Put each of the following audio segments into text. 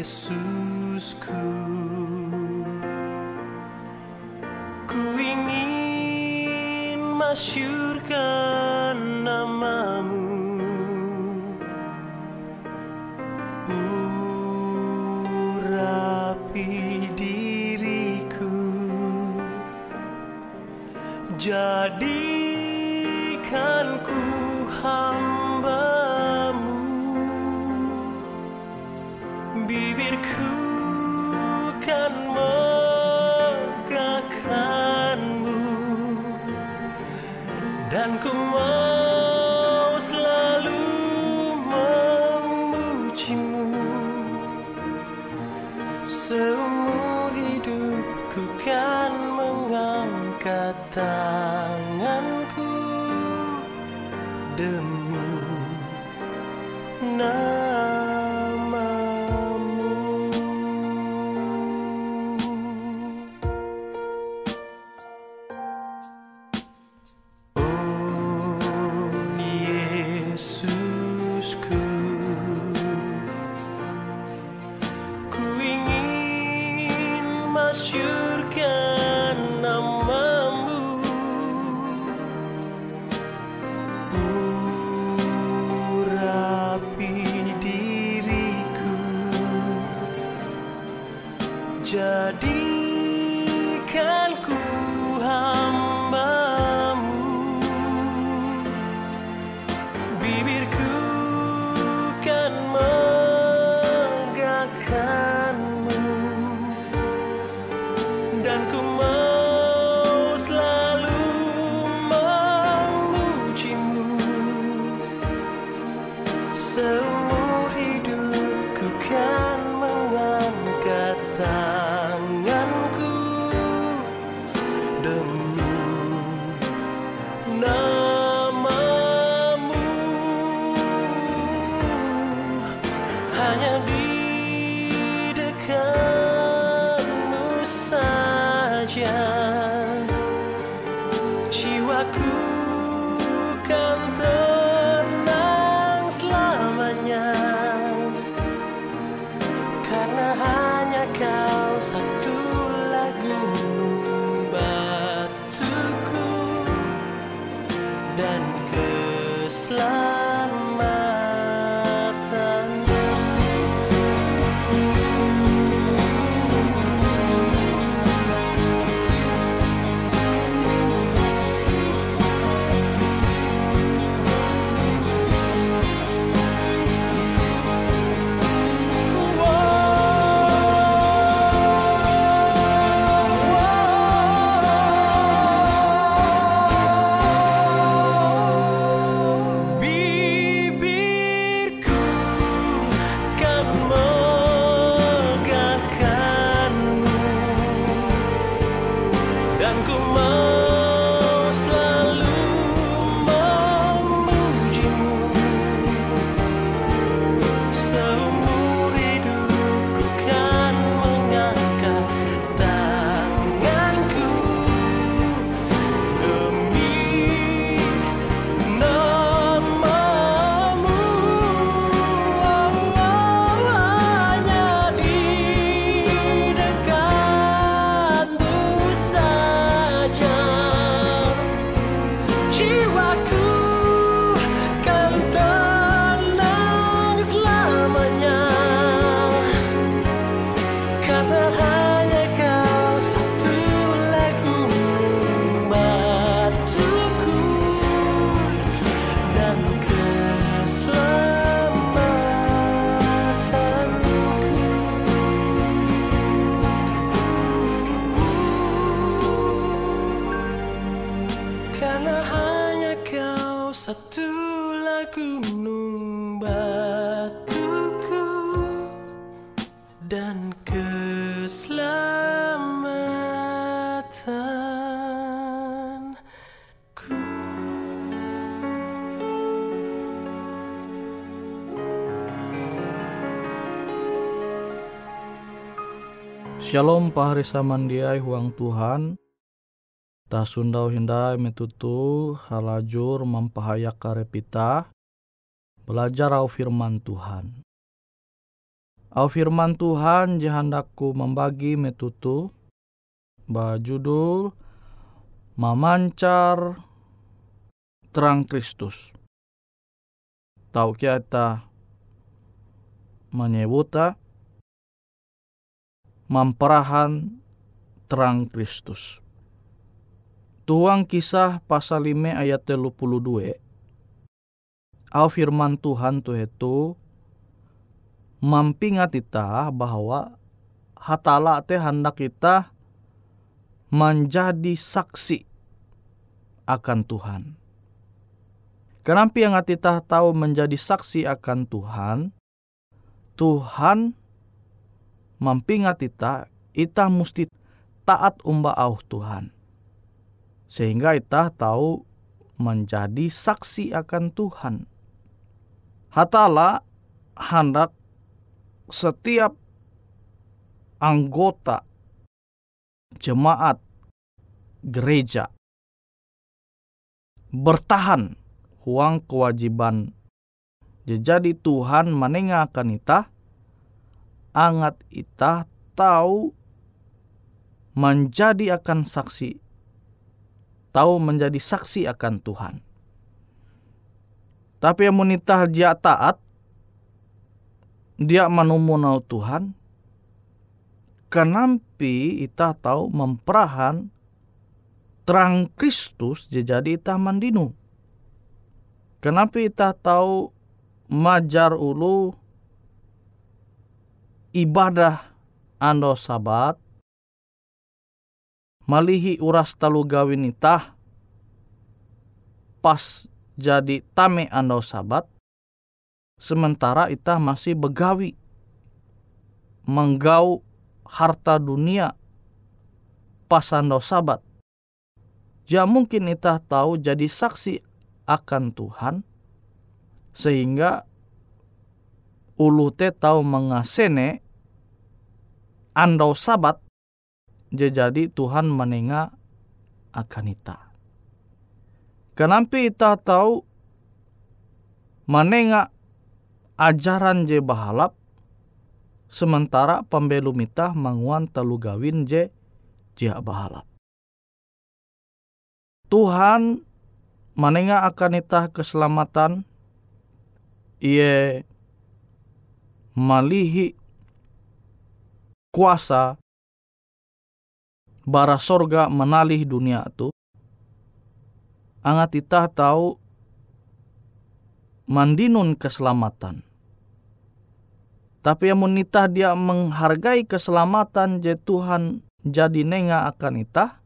Yesusku Ku ingin masyurkan tanganku Demi this love. Dan keselamatanku Shalom pahari samandiai huang Tuhan. Ta sundau hindai metutu halajur mampahayak karepita. Belajar au firman Tuhan. Au firman Tuhan jahandaku membagi metutu. Bajudul Memancar Terang Kristus. Tau kita menyebuta memperahan terang Kristus. Tuang kisah pasal 5 ayat 32. Au firman Tuhan tu itu mampingat kita bahwa hatala te hendak kita menjadi saksi akan Tuhan. Kenapa yang kita tahu menjadi saksi akan Tuhan? Tuhan mampingat kita, kita mesti taat umba au Tuhan. Sehingga kita tahu menjadi saksi akan Tuhan. Hatala hendak setiap anggota jemaat gereja bertahan huang kewajiban jadi Tuhan menengahkan kita angat ita tahu menjadi akan saksi tahu menjadi saksi akan Tuhan. Tapi yang menitah dia taat dia menumunau Tuhan kenampi ita tahu memperahan terang Kristus jadi ita mandinu. Kenapa ita tahu majar ulu ibadah ando sabat malihi uras talu gawin itah pas jadi tame ando sabat sementara itah masih begawi menggau harta dunia pas ando sabat ya mungkin itah tahu jadi saksi akan Tuhan sehingga ulu te tahu mengasene andau sabat jadi Tuhan menenga akan ita. Kenapa ita tahu menenga ajaran je bahalap sementara pembelum ita manguan telu gawin je jia bahalap. Tuhan menenga akan ita keselamatan ia malihi kuasa bara sorga menalih dunia itu angat kita tahu mandinun keselamatan tapi yang menitah dia menghargai keselamatan je Tuhan jadi nenga akan itah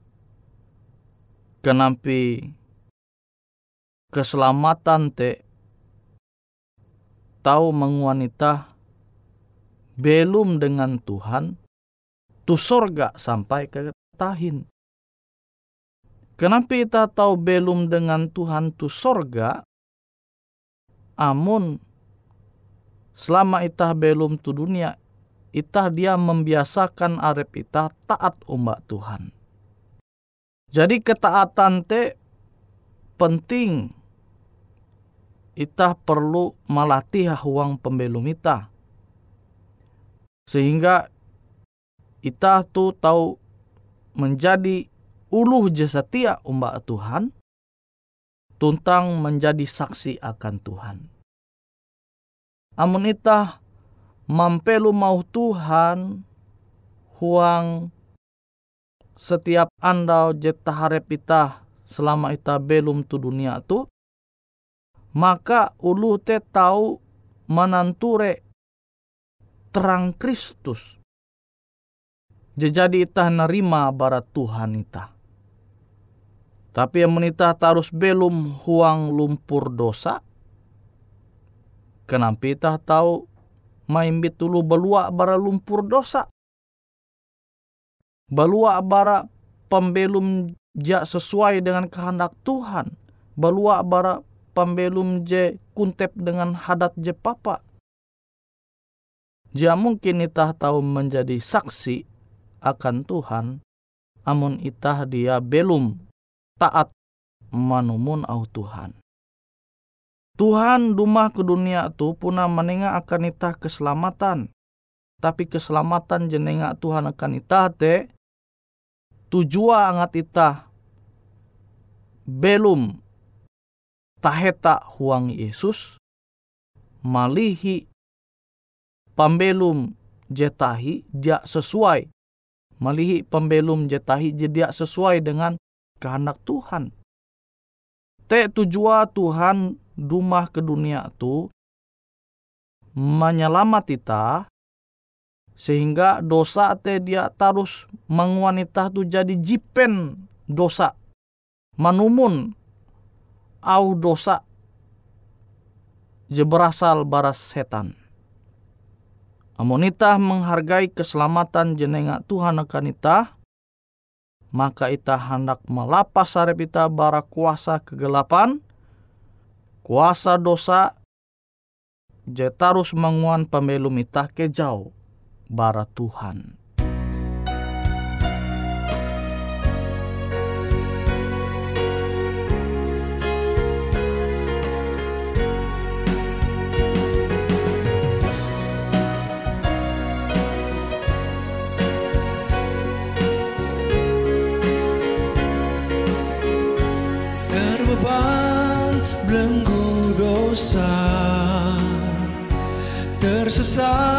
kenampi keselamatan te tahu menguanita belum dengan Tuhan tu sorga sampai ke tahin. Kenapa kita tahu belum dengan Tuhan tu sorga? Amun selama itah belum tu dunia, itah dia membiasakan arep itah taat umat Tuhan. Jadi ketaatan te penting. Itah perlu melatih huang pembelum itah. Sehingga itah tu tahu menjadi uluh jasa setia umbak Tuhan tuntang menjadi saksi akan Tuhan. Amun itah mampelu mau Tuhan huang setiap andau jeta harap itah selama itah belum tu dunia tu maka ulu te tahu menanture terang Kristus jadi itah nerima barat Tuhan itah. Tapi yang menita tarus belum huang lumpur dosa. Kenapa kita tahu main bitulu belua bara lumpur dosa. Belua bara pembelum ja sesuai dengan kehendak Tuhan. Belua bara pembelum je kuntep dengan hadat je papa. Ja mungkin itah tahu menjadi saksi akan Tuhan, amun itah dia belum taat manumun au Tuhan. Tuhan dumah ke dunia tu puna menengah akan itah keselamatan. Tapi keselamatan jenengah Tuhan akan itah te tujua angat itah belum taheta huang Yesus malihi pambelum jetahi dia sesuai malihi pembelum jetahi dia sesuai dengan kehendak Tuhan. Te tujua Tuhan dumah ke dunia tu menyelamat kita sehingga dosa te dia terus mengwanita tu jadi jipen dosa manumun au dosa je berasal baras setan. Amonita menghargai keselamatan jenenga Tuhan akan itah, maka ita hendak melapas sarep ita bara kuasa kegelapan, kuasa dosa, jetarus menguan pembelum ita ke jauh bara Tuhan. sun.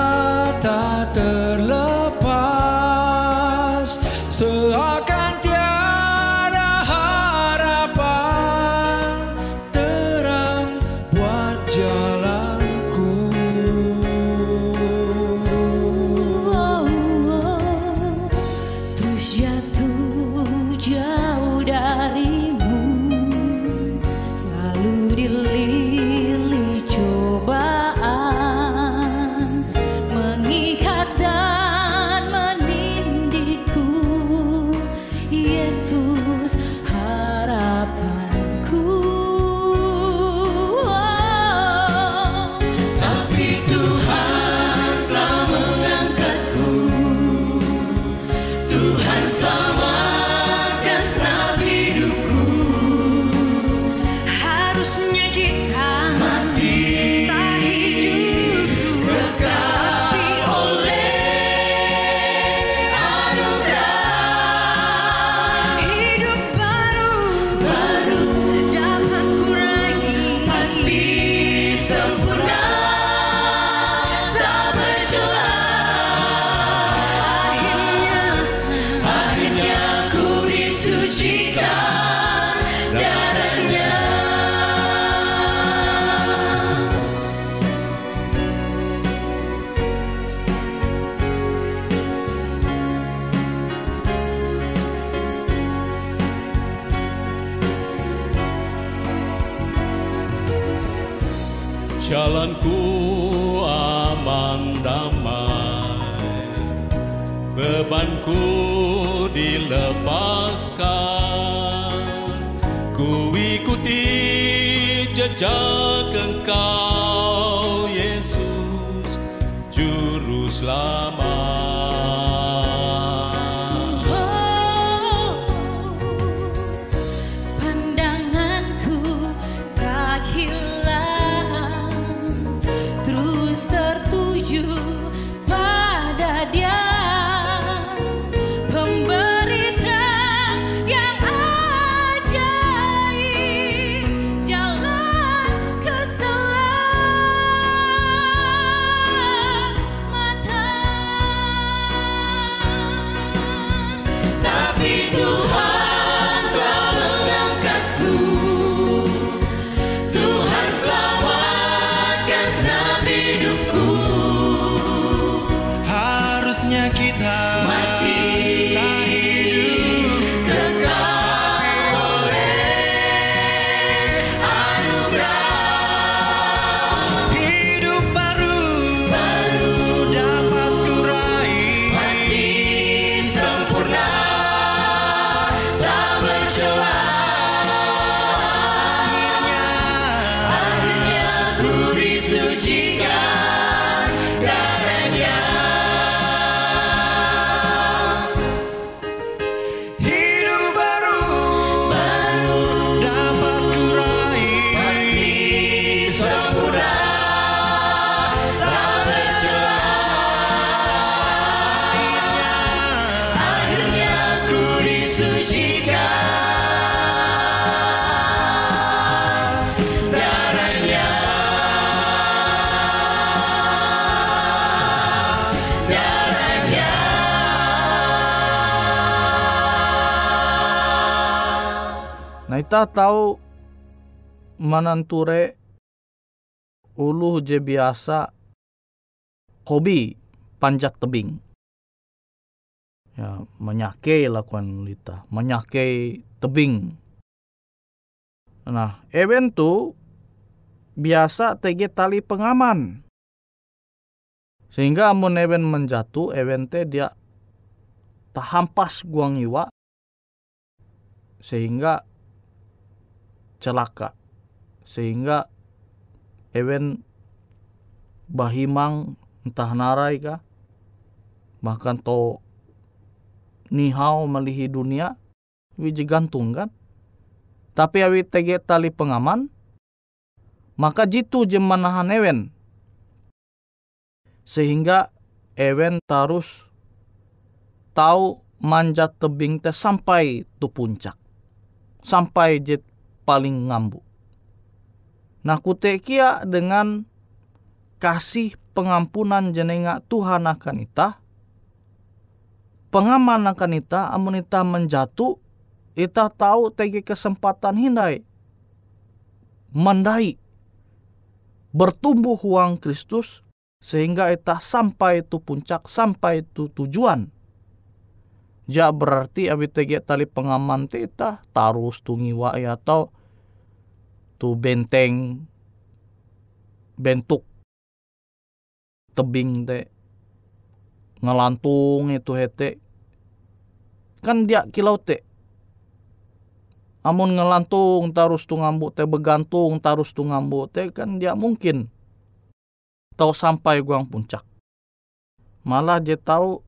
Ita tahu mananture uluh je biasa hobi panjat tebing. Ya, menyake lakukan lita, menyake tebing. Nah, event tu biasa tege tali pengaman. Sehingga amun event menjatuh, event dia tahampas guang iwa sehingga celaka. Sehingga event bahimang entah narai kah bahkan to nihau melihi dunia wiji gantung kan? Tapi awi tege tali pengaman maka jitu je manahan ewen sehingga ewen tarus tahu manjat tebing teh sampai tu puncak. Sampai je paling ngambu. Nah kutekia dengan kasih pengampunan jenenga Tuhan akan ita pengaman akan ita amun ita menjatuh ita tahu tegi kesempatan hindai mandai bertumbuh uang Kristus sehingga ita sampai tu puncak sampai tu tujuan. Ja berarti abi tegi tali pengaman te tarus tungiwa ya atau tu benteng bentuk tebing te ngelantung itu hete kan dia kilau te amun ngelantung tarus tu ngambu te begantung tarus tu ngambu te kan dia mungkin tau sampai guang puncak. Malah je tahu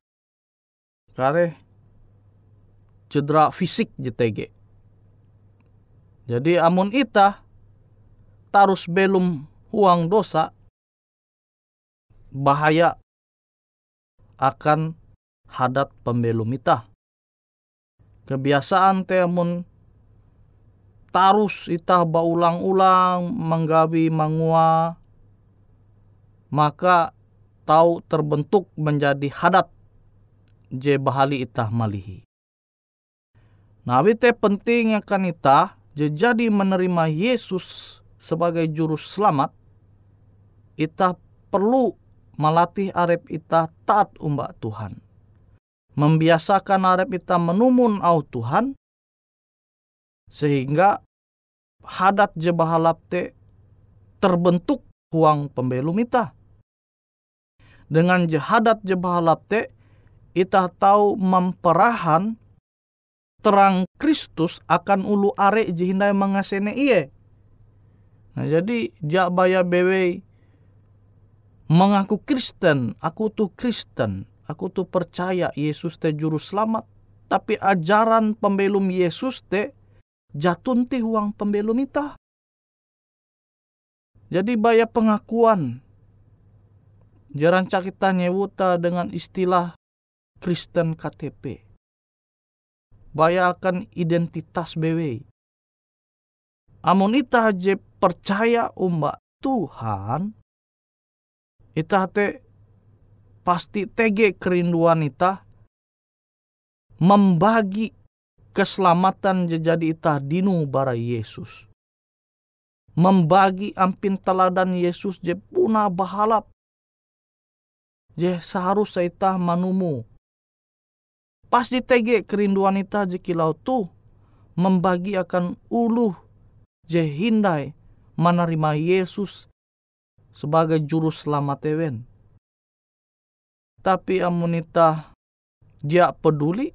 kare cedera fisik JTG jadi amun ita tarus belum huang dosa bahaya akan hadat pembelum ita. Kebiasaan temun tarus ita baulang-ulang menggawi mangua maka tahu terbentuk menjadi hadat je bahali ita malihi. Nah, te penting akan ita je jadi menerima Yesus sebagai juru selamat, ita perlu melatih arep ita taat umbak Tuhan. Membiasakan arep ita menumun au Tuhan, sehingga hadat je bahalap te terbentuk huang pembelum ita. Dengan jahadat je bahalap te, ita tahu memperahan terang Kristus akan ulu are jihindai mengasene iye. Nah jadi jak baya bewe mengaku Kristen, aku tuh Kristen, aku tuh percaya Yesus teh juru selamat, tapi ajaran pembelum Yesus teh jatun ti uang pembelum ita. Jadi baya pengakuan. Jarang kita nyewuta dengan istilah Kristen KTP. Baya akan identitas BW. Amun ita je percaya umbak Tuhan, Ita te pasti tege kerinduan ita membagi keselamatan jadi ita dinu bara Yesus. Membagi ampin teladan Yesus je puna bahalap. Je seharusnya ita manumu. Pasti tege kerinduan ita je kilau tu membagi akan uluh je hindai menerima Yesus sebagai juru selamat ewen. Tapi amunita dia peduli,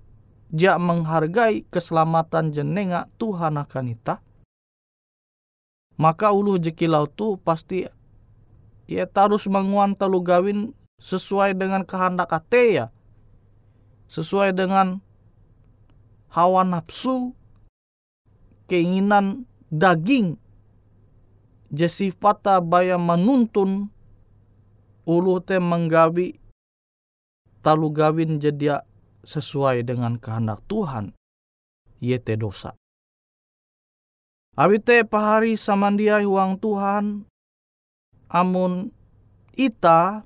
dia menghargai keselamatan jenenga Tuhan akan ita. Maka ulu jekilau tu pasti ia tarus menguan telu gawin sesuai dengan kehendak ate ya. Sesuai dengan hawa nafsu, keinginan daging jesifata baya menuntun ulu te menggawi talu gawin jadi sesuai dengan kehendak Tuhan yete dosa. Awite pahari samandia uang Tuhan amun ita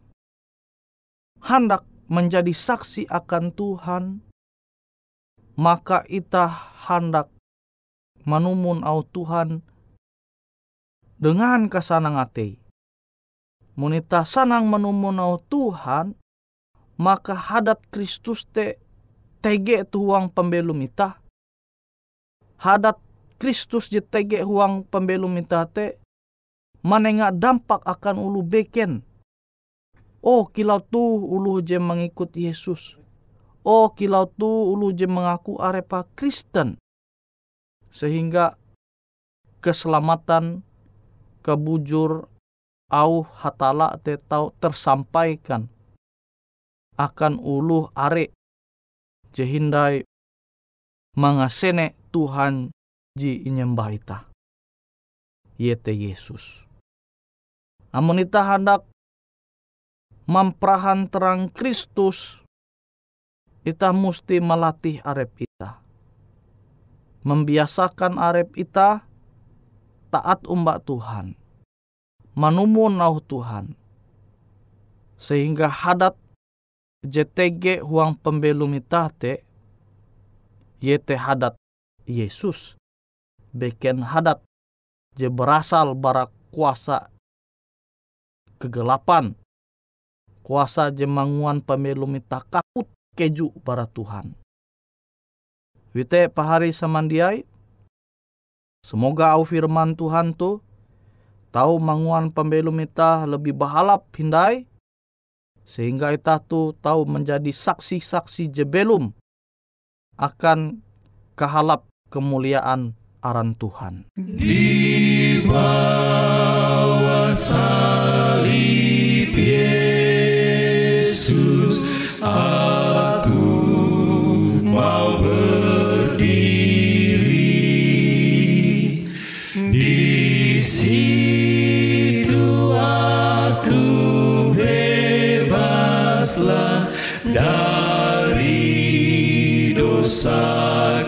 hendak menjadi saksi akan Tuhan maka ita hendak manumun au Tuhan dengan kasanang ate. Munita sanang manumun au Tuhan, maka hadat Kristus te tege tuang pembelum ita. Hadat Kristus je tege huang pembelum ita te manenga dampak akan ulu beken. Oh kilau tu ulu je mengikut Yesus. Oh kilau tu ulu je mengaku arepa Kristen. Sehingga keselamatan kebujur au hatala te tau tersampaikan akan ulu are jehindai mangasene Tuhan ji inyembah ita. Yete Yesus. Amun ita hendak memprahan terang Kristus, ita mesti melatih arep. Membiasakan arep ita taat umbak Tuhan. Manumun nau Tuhan. Sehingga hadat JTG huang pembelum ita te, yete hadat Yesus. Beken hadat je berasal bara kuasa kegelapan. Kuasa je manguan pembelum ita kakut keju bara Tuhan. Wite pahari samandiai, semoga au firman Tuhan tu tahu manguan pembelum ita lebih bahalap hindai, sehingga ita tu tahu menjadi saksi-saksi jebelum akan kehalap kemuliaan aran Tuhan. Di bawah salib Yesus dari dosa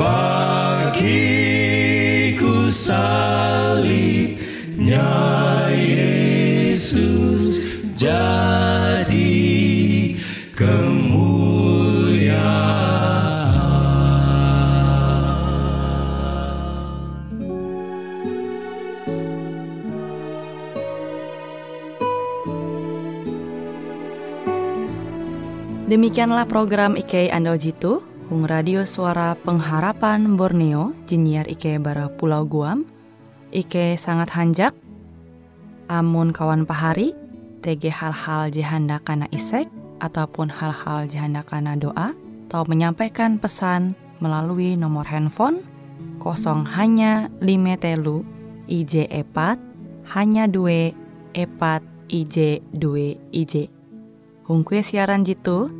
memuaskan salibnya Yesus jadi kemuliaan. Demikianlah program IK Ando Jitu, Hung Radio Suara Pengharapan Borneo, Jinier IK Bara Pulau Guam, IK sangat hanjak, amun kawan pahari, TG hal-hal jihanda kana isek, ataupun hal-hal jihanda kana doa, atau menyampaikan pesan melalui nomor handphone kosong hanya lima telu IJ epat hanya dua epat IJ dua IJ. Hung kue siaran jitu,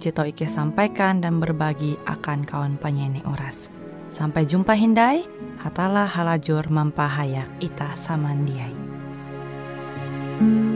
Jito Ike sampaikan dan berbagi akan kawan penyanyi Oras. Sampai jumpa Hindai, hatalah halajur mampahayak ita samandiai. thank you